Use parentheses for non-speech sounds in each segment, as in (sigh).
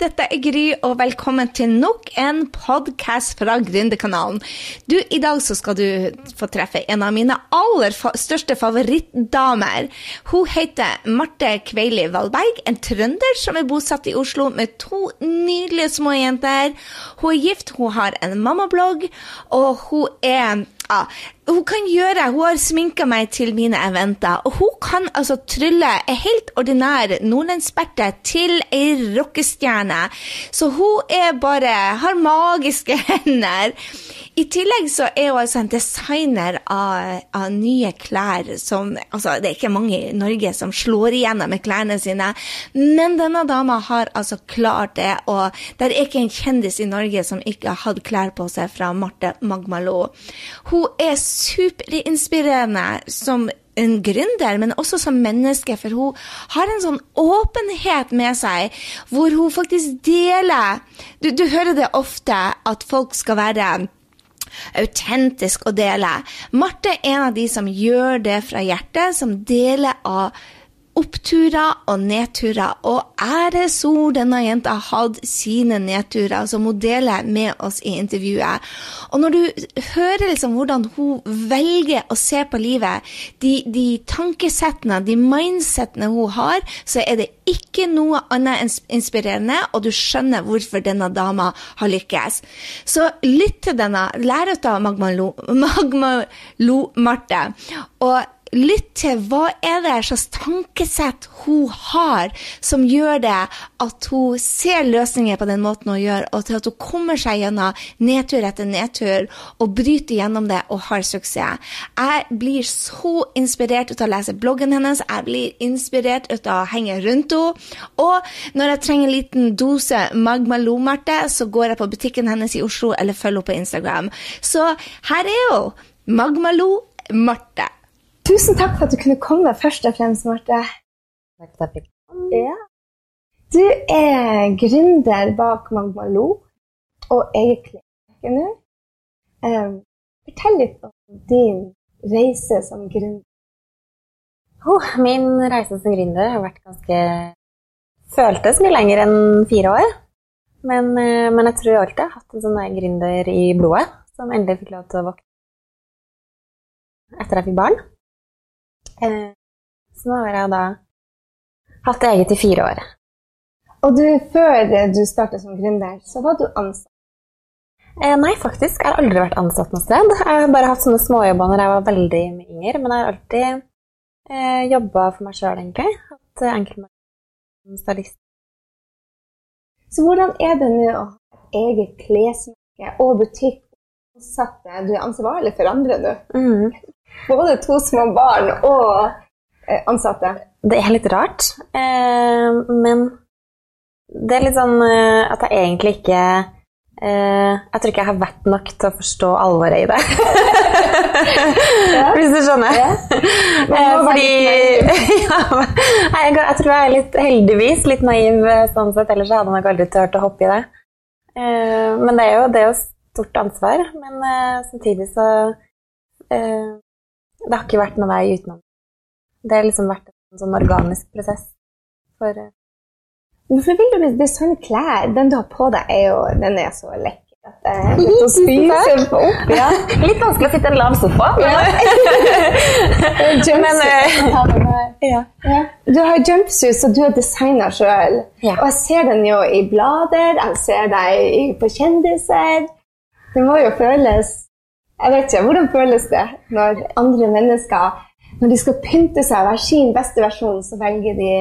Dette er Gry, og velkommen til nok en podkast fra Gründerkanalen. Du, I dag så skal du få treffe en av mine aller fa største favorittdamer. Hun heter Marte Kveili Valberg, en trønder som er bosatt i Oslo med to nydelige små jenter. Hun er gift, hun har en mammablogg, og hun er ja, hun kan gjøre Hun har sminka meg til mine eventer. Og hun kan altså trylle en helt ordinær nordlendsperte til ei rockestjerne. Så hun er bare har magiske (laughs) hender. I tillegg så er hun altså en designer av, av nye klær som Altså, det er ikke mange i Norge som slår igjennom med klærne sine, men denne dama har altså klart det, og det er ikke en kjendis i Norge som ikke har hatt klær på seg fra Marte Magmalo. Hun er superinspirerende som en gründer, men også som menneske, for hun har en sånn åpenhet med seg, hvor hun faktisk deler Du, du hører det ofte at folk skal være autentisk å dele. Marte er en av de som gjør det fra hjertet, som deler av oppturer og nedturer. Og æresord denne jenta hatt sine nedturer, som hun deler med oss i intervjuet. Og når du hører liksom hvordan hun velger å se på livet, de, de tankesettene, de mindsettene hun har, så er det ikke noe annet enn inspirerende, og du skjønner hvorfor denne dama har lykkes. Så lytt til denne. Lær av Magma Lo, (laughs) Magma Lo Marte. Og lytt til hva er det slags tankesett hun har som gjør det at hun ser løsninger på den måten hun gjør, og til at hun kommer seg gjennom nedtur etter nedtur og bryter gjennom det og har suksess. Jeg blir så inspirert ut av å lese bloggen hennes, jeg blir inspirert ut av å henge rundt henne, og når jeg trenger en liten dose Magma Lomarte, så går jeg på butikken hennes i Oslo eller følger henne på Instagram. Så her er hun, Magma Lo Marte. Tusen takk for at du kunne komme, først og fremst, Marte. Takk for at jeg fikk. Ja. Du er gründer bak Magmalo og klesmerke nå. Um, fortell litt om din reise som gründer. Oh, min reise som gründer har vært ganske Føltes mye lenger enn fire år. Men, eh, men jeg tror jeg alltid har hatt en sånn gründer i blodet, som endelig fikk lov til å våkne etter jeg fikk barn. Eh, så nå har jeg da hatt eget i fire år. Og du, før du startet som gründer, så var du ansatt? Eh, nei, faktisk. Jeg har aldri vært ansatt noe sted. Jeg har bare hatt sånne småjobber når jeg var veldig yngre, men jeg har alltid eh, jobba for meg sjøl, egentlig. Hatt eh, enkeltmann stylist. Så hvordan er det nå å ha eget klesmerke og butikk? Ansatte? Du er ansvarlig for andre nå? Mm. Både to små barn og eh, ansatte. Det er litt rart, eh, men det er litt sånn eh, at jeg egentlig ikke Jeg tror ikke jeg har vett nok til å forstå alvoret i det. (laughs) Hvis du skjønner? (laughs) Fordi (laughs) ja, jeg, tror jeg er litt heldigvis litt naiv sånn sett, ellers hadde jeg nok aldri turt å hoppe i det. Men det er jo, det er jo stort ansvar. Men samtidig så det har ikke vært noen vei utenom. Det har liksom vært en sånn organisk prosess. For. Hvorfor vil du designe klær? Den du har på deg, er jo, den er så lekker. At jeg litt å spise opp, ja. (laughs) Litt vanskelig å sitte i en lav sofa. Men, men uh, ja. Du har jumpsuit, så du har designa sjøl. Ja. Og jeg ser den jo i blader, jeg ser deg på kjendiser. Det må jo føles jeg vet ikke, Hvordan føles det når andre mennesker når de skal pynte seg og være sin beste versjon, så velger de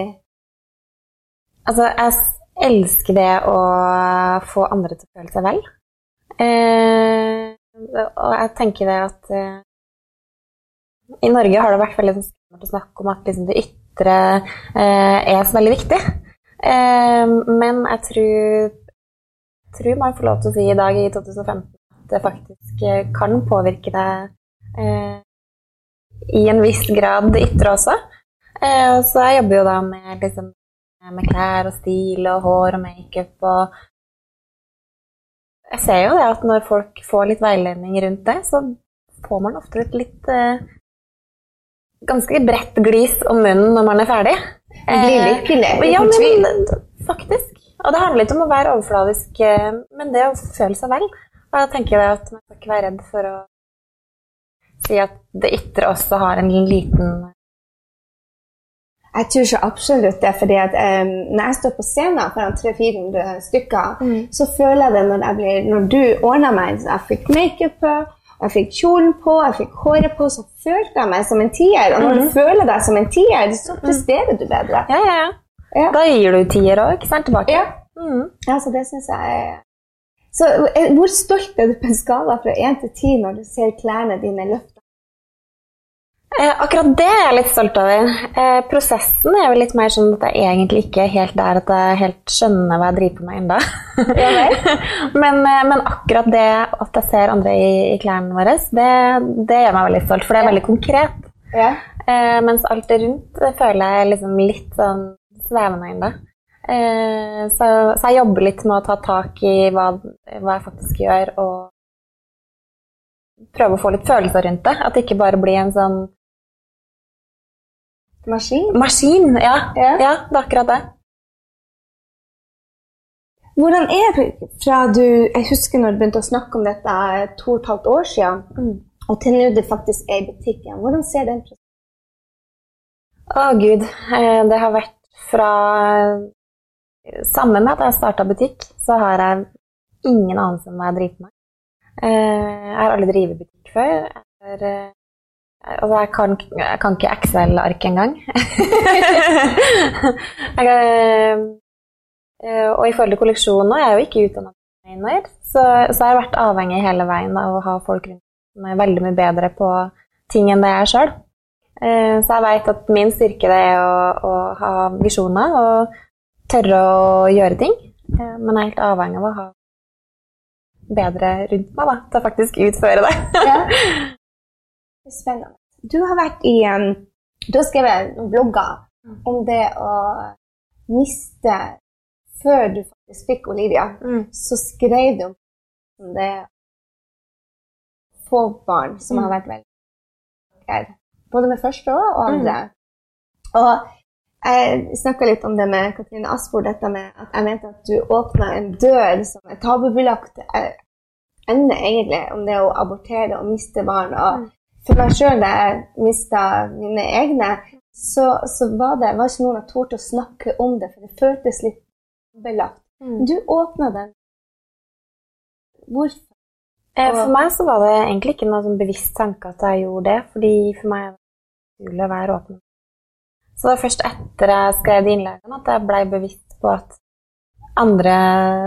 Altså, jeg elsker det å få andre til å føle seg vel. Eh, og jeg tenker det at eh, I Norge har det vært veldig skummelt å snakke om at liksom, det ytre eh, er så veldig viktig. Eh, men jeg tror, tror man får lov til å si i dag, i 2015, det faktisk eh, kan påvirke deg eh, i en viss grad ytre også. Eh, så jeg jobber jo da med, liksom, med klær og stil og hår og makeup og Jeg ser jo det at når folk får litt veiledning rundt det, så får man ofte et litt eh, ganske bredt glis om munnen når man er ferdig. Det blir lykkelig. Eh, ja, men faktisk. Og det handler litt om å være overfladisk, eh, men det å føle seg vel. Jeg tenker jeg at man skal ikke være redd for å si at det ytre også har en liten Jeg tror så absolutt det. fordi at um, Når jeg står på scenen foran 300-400 stykker, Mm. så føler jeg det når, jeg blir, når du ordna meg så Jeg fikk makeup på, jeg fikk kjolen på, jeg fikk håret på, så følte jeg meg som en tier. Og når du føler deg som en tier, så presterer du bedre. Ja, ja, ja. Ja. Da gir du tier òg, ikke sant? Tilbake. Ja. Mm. Ja, så det synes jeg er Så eh, hvor stolt er du på en skala fra 1 til 10 når du ser klærne dine løfte? Eh, akkurat det er jeg litt stolt over. Eh, prosessen er jo litt mer sånn at jeg egentlig ikke er helt der at jeg helt skjønner hva jeg driver på med ennå. (laughs) Men, eh, men akkurat det at jeg ser andre i, i klærne våre, det, det gjør meg veldig stolt, for det er veldig konkret. Ja. Eh, mens alt det rundt det føler jeg liksom litt sånn svevende ennå. Eh, så, så jeg jobber litt med å ta tak i hva, hva jeg faktisk gjør, og prøve å få litt følelser rundt det. At det ikke bare blir en sånn Maskin? maskin. Ja, Ja. ja det er akkurat det. Hvordan er det fra du Jeg husker når du begynte å snakke om dette to og et halvt år siden, Mm. og til nå det faktisk er i butikken. Hvordan ser den prosessen Å, gud. Eh, Det har vært fra Sammen med at jeg starta butikk, så har jeg ingen anelse om hva jeg driver med. Eh, Jeg har aldri drevet butikk før. Jeg, eh, altså jeg, kan, jeg kan ikke Excel-ark engang. (laughs) eh, og i forhold til kolleksjoner, jeg er jo ikke utdannet designer, så, så jeg har vært avhengig hele veien av å ha folk rundt er veldig mye bedre på ting enn det jeg er sjøl. Så jeg vet at min styrke det er å, å ha visjoner og tørre å gjøre ting. Eh, Men jeg er helt avhengig av å ha bedre rundt meg da, til å faktisk utføre (laughs) (laughs) det. Ja. Spennende. Du har vært i Du har skrevet noen blogger om det å miste Før du faktisk fikk Olivia, Mm. så skrev du om det få barn som Mm. har vært veldig her. Både med første og andre. andre. Og jeg snakka litt om det med Katrine Asford, dette med at jeg mente at du åpna en dør som er tabubelagt ende, egentlig, om det å abortere og miste barn. Og Mm. for meg sjøl, da jeg mista mine egne, så, så var det var ikke noen jeg torde å snakke om det, for det føltes litt belagt. Mm. Du åpna den. Hvorfor? Eh, For meg så var det egentlig ikke noe sånn bevisst tanke at jeg gjorde det, fordi for meg er det naturlig å være åpen. Så det var først etter jeg skrev de innleggene at jeg blei bevisst på at andre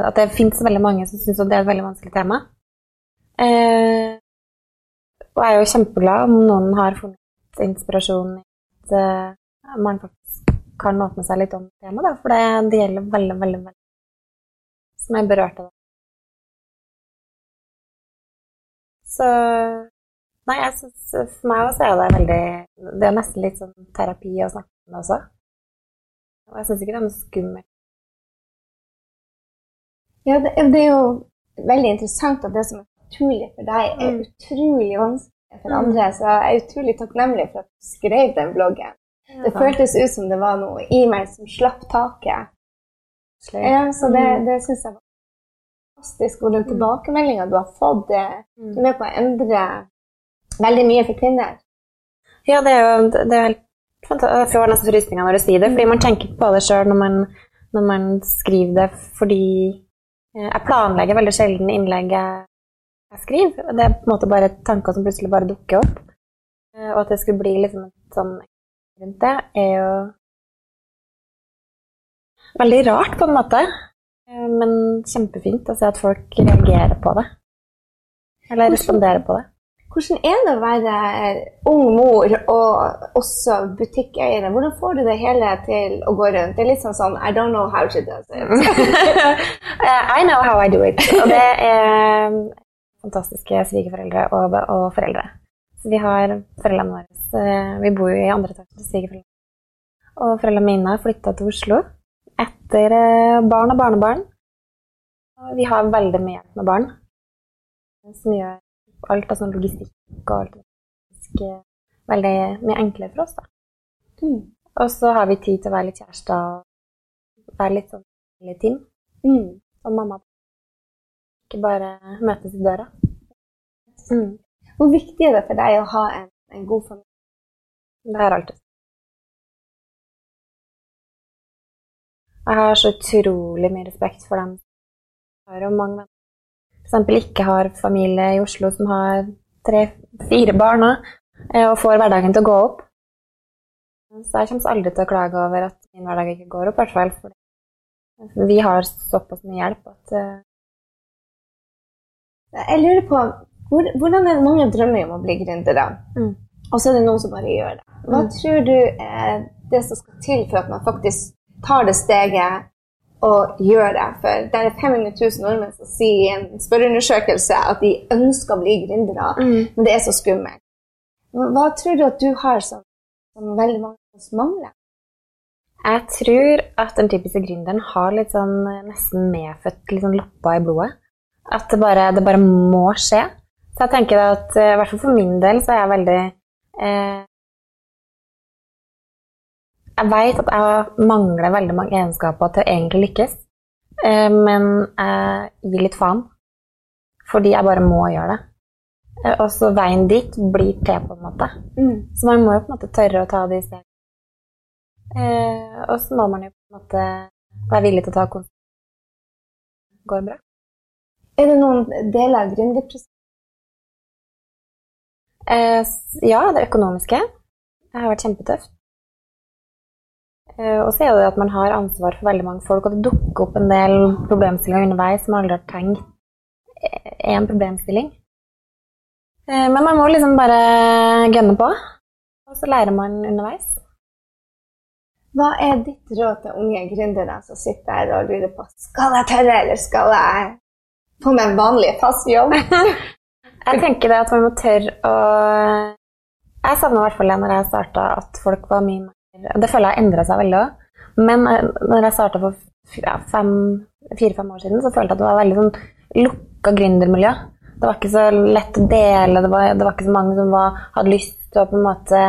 At det fins veldig mange som syns det er et veldig vanskelig tema. Eh, og jeg er jo kjempeglad om noen har funnet inspirasjon i at eh, man faktisk kan åpne seg litt om temaet, da, for det, det gjelder veldig, veldig, veldig Som er berørt av det. Så Nei, jeg synes, for meg også er det veldig Det er nesten litt sånn terapi å snakke om det også. Og jeg syns ikke det er noe skummelt. Ja, det, det er jo veldig interessant at det som er naturlig for deg, er Mm. utrolig vanskelig for Mm. andre. Så jeg er utrolig takknemlig for at du skrev den bloggen. Det føltes ut som det var noe i meg som slapp taket. Ja, så det, Mm. det syns jeg var fantastisk. Og den tilbakemeldinga du har fått, det, du er med på å endre veldig mye for kvinner. Ja, det er jo det er helt fantastisk. Jeg får nesten frysninger når du sier det, fordi man tenker ikke på det sjøl når, man- når man skriver det, fordi eh, jeg planlegger veldig sjelden innlegg jeg, jeg skriver. Det er på en måte bare tanker som plutselig bare dukker opp. Eh, Og at det skulle bli liksom et sånn rundt det, er jo veldig rart på en måte. Eh, Men kjempefint å se at folk reagerer på det. Eller responderer på det. Hvordan er det å være ung mor og også butikkeier? Hvordan får du det hele til å gå rundt? Det er litt sånn sånn I don't know how she does it. (laughs) I know how I do it. Og det er fantastiske svigerforeldre og, og, foreldre. Så vi har foreldrene våre eh, Vi bor jo i andre etasje til svigerforeldre. Og foreldrene mine flytta til Oslo etter eh, barn og barnebarn. Og vi har veldig mye hjelp med barn, som gjør alt av sånn logistikk og alt det veldig mye enklere for oss. da. Mm. Og så har vi tid til å være litt kjærester og være litt sånn litt team. Mm. Og mamma. Ikke bare møtes i døra. Mm. Hvor viktig er det for deg å ha en, en god familie? Det har alltid Jeg har så utrolig mye respekt for dem. Jeg har jo mange venner f.eks. ikke har familie i Oslo som har tre-fire barn eh, og får hverdagen til å gå opp. Så jeg kommer aldri til å klage over at min hverdag ikke går opp, i hvert fall. For vi har såpass mye hjelp at uh... Jeg lurer på hvor, hvordan er det mange drømmer om å bli gründere, mm. og så er det noen som bare gjør det. Hva mm. tror du er det som skal til for at man faktisk tar det steget og gjøre det? For det er 500 000 nordmenn som sier i en spørreundersøkelse at de ønsker å bli gründere, mm. men det er så skummelt. Hva tror du at du har som, som veldig mange av oss mangler? Jeg tror at den typiske gründeren har litt sånn nesten medfødt litt sånn loppa i blodet. At det bare, det bare, må skje. Så jeg tenker at eh, i hvert fall for min del så er jeg veldig eh, Jeg veit at jeg mangler veldig mange egenskaper til å egentlig lykkes. Eh, men jeg gir litt faen. Fordi jeg bare må gjøre det. Eh, og så veien dit blir til, på en måte. Mm. Så man må jo på en måte tørre å ta de i Eh, og så må man jo på en måte være villig til å ta konsekvenser. Går bra. Er det noen deler av gründerprosessen? Eh, ja, det økonomiske. Det har vært kjempetøft. Eh, og så er det at man har ansvar for veldig mange folk, og det dukker opp en del problemstillinger underveis som man aldri har tenkt er en problemstilling. Eh, men man må liksom bare gønne på, og så lærer man underveis. Hva er ditt råd til unge gründere som sitter her og lurer på skal jeg tørre, eller skal jeg få meg en vanlig, fast jobb? (laughs) jeg tenker det at man må tørre å Jeg savna i hvert fall det når jeg starta, at folk var mye mer Det føler jeg har endra seg veldig òg. Men eh, når jeg starta for fire-fem år siden, så følte jeg at det var veldig sånn lukka gründermiljø. Det var ikke så lett å dele, det var, det var ikke så mange som var, hadde lyst til å på en måte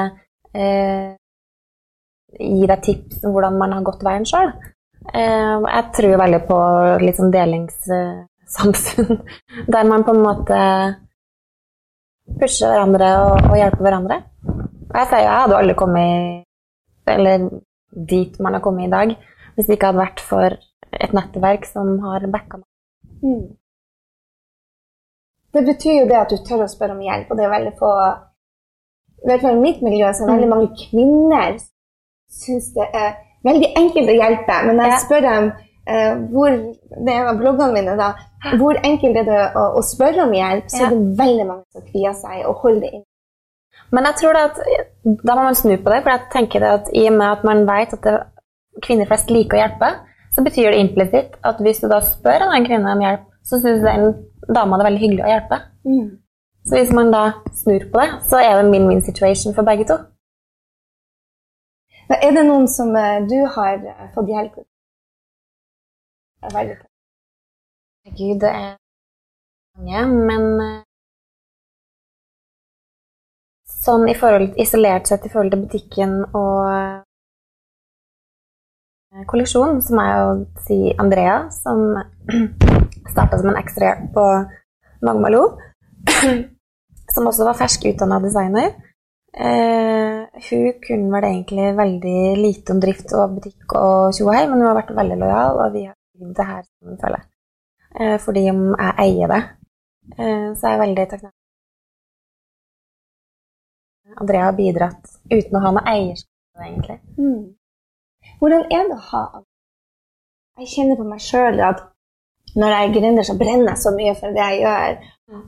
eh, gi deg tips om hvordan man har gått veien sjøl. Eh, jeg tror veldig på sånn delingssamfunn, (laughs) der man på en måte pusher hverandre og, og hjelper hverandre. Jeg jeg hadde aldri kommet eller dit man har kommet i dag, hvis det ikke hadde vært for et nettverk som har backa meg. Mm. Det betyr jo det at du tør å spørre om hjelp, og det er veldig få I hvert fall i mitt miljø så er veldig mm. mange kvinner syns det er veldig enkelt å hjelpe. Men jeg spør dem uh, hvor det er en av bloggene mine da, hvor enkelt er det å, å spørre om hjelp, så er det veldig mange som kvier seg og holder det inn. Men jeg tror at da må man snu på det, for jeg tenker at i og med at man vet at det, kvinner flest liker å hjelpe, så betyr det implisitt at hvis du da spør en kvinne om hjelp, så syns den dama det er veldig hyggelig å hjelpe. Mm. Så hvis man da snur på det, så er det min-win situation for begge to. Er det noen som eh, du har eh, fått hjelp av? Gud, det er mange, men sånn forhold, isolert sett i forhold til butikken og kolleksjon, så må jeg jo si Andrea, som (clears throat) starta som en ekstrahjelp på Magmalo. (clears throat) Som også var fersk utdanna designer. Eh, hun kunne vel egentlig veldig lite om drift og butikk og tjohei, men hun har vært veldig lojal, og vi har bygd det her sammen, føler jeg. Eh, fordi om jeg eier det, eh, så er jeg veldig takknemlig. Andrea har bidratt uten å ha noe eierskap, egentlig. Mm. Hvordan er det å ha Jeg kjenner på meg sjøl at når jeg er gründer, så brenner jeg så mye for det jeg gjør.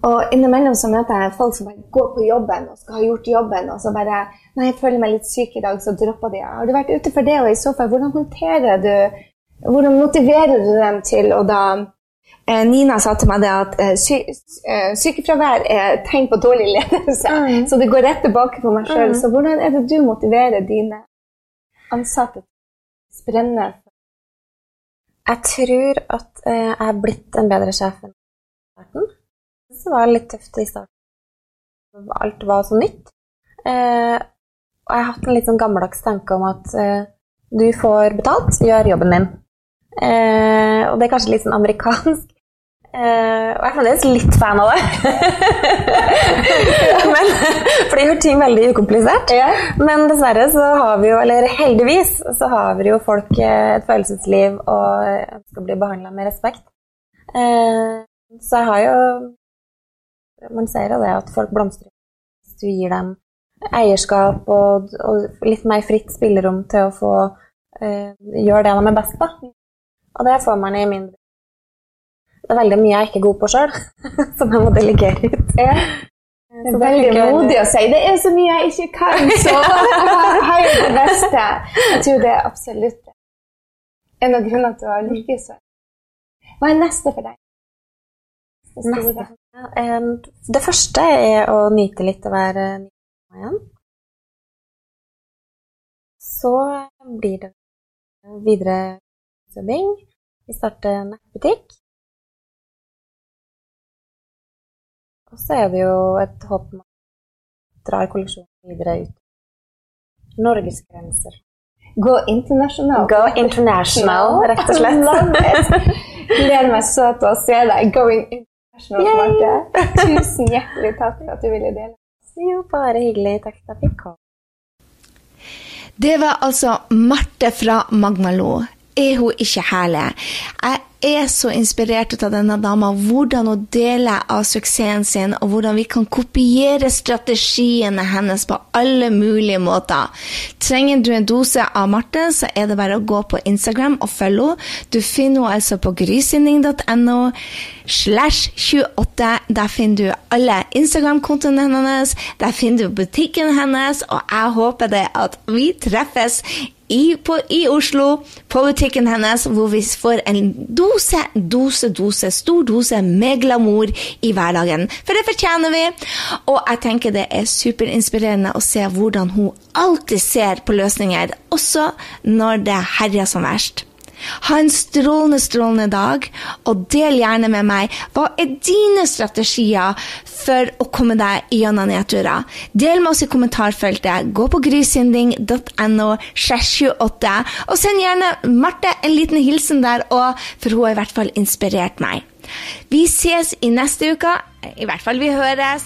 Og innimellom så møter jeg folk som bare går på jobben og skal ha gjort jobben, og så bare Nei, jeg føler meg litt syk i dag, så dropper de. Har du vært ute for det, og i så fall, hvordan håndterer du Hvordan motiverer du dem til å da Nina sa til meg at eh, sy eh, sykefravær er tegn på dårlig ledelse. Mm. Så det går rett tilbake på meg sjøl. Mm. Så hvordan er det du motiverer dine ansatte til å sprenne? Jeg tror at eh, jeg er blitt en bedre sjef enn i starten. Det var litt tøft i starten. Alt var så nytt. Eh, og jeg har hatt en litt sånn gammeldags tanke om at eh, du får betalt, gjør jobben din. Eh, og det er kanskje litt sånn amerikansk. Eh, og jeg er fremdeles litt fan av det. (laughs) Men, for det gjør ting veldig ukomplisert. Men dessverre så har vi jo, eller heldigvis, så har vi jo folk eh, et følelsesliv og ønsker å bli behandla med respekt. Uh, så jeg har jo Man ser jo det at folk blomstrer hvis du gir dem eierskap og, og litt mer fritt spillerom til å få uh, gjøre det de er best på. Og det får man i min Det er veldig mye jeg ikke er god på sjøl, som jeg må delegere ut. Det er veldig modig å si. Det er så mye jeg ikke kan, så (laughs) jeg (laughs) har det beste. Jeg tror det er absolutt en av grunnene til å lykkes. Hva er neste for deg? Det. Neste. Eh, Det første er å nyte litt å være nyttig igjen. Så blir det videre jobbing. Vi starter nettbutikk. Og så er det jo et håp om at drar kolleksjonen videre ut. Norges grenser. Gå international. Go international, rett og slett. Gleder meg så til å se deg going international, Marte. Tusen hjertelig takk for at du ville dele. Jo, bare hyggelig. Takk for at jeg fikk komme. Det var altså Marte fra Magmalo. Er hun ikke herlig? Jeg er så inspirert av denne dama, hvordan hun deler av suksessen sin, og hvordan vi kan kopiere strategiene hennes på alle mulige måter. Trenger du en dose av Marte, så er det bare å gå på Instagram og følge henne. Du finner henne altså på grysynding.no slash 28. Der finner du alle Instagram-kontoene hennes, der finner du butikken hennes, og jeg håper det at vi treffes i, på, i Oslo, på butikken hennes, hvor vi får en dose, dose, dose, stor dose med glamour i hverdagen. For det fortjener vi. Og jeg tenker det er superinspirerende å se hvordan hun alltid ser på løsninger, også når det herjer som verst. Ha en strålende, strålende dag, og del gjerne med meg hva er dine strategier for å komme deg gjennom nedturer. Del med oss i kommentarfeltet. Gå på grysynding.no 28, og send gjerne Marte en liten hilsen der òg, for hun har i hvert fall inspirert meg. Vi ses i neste uke. I hvert fall vi høres.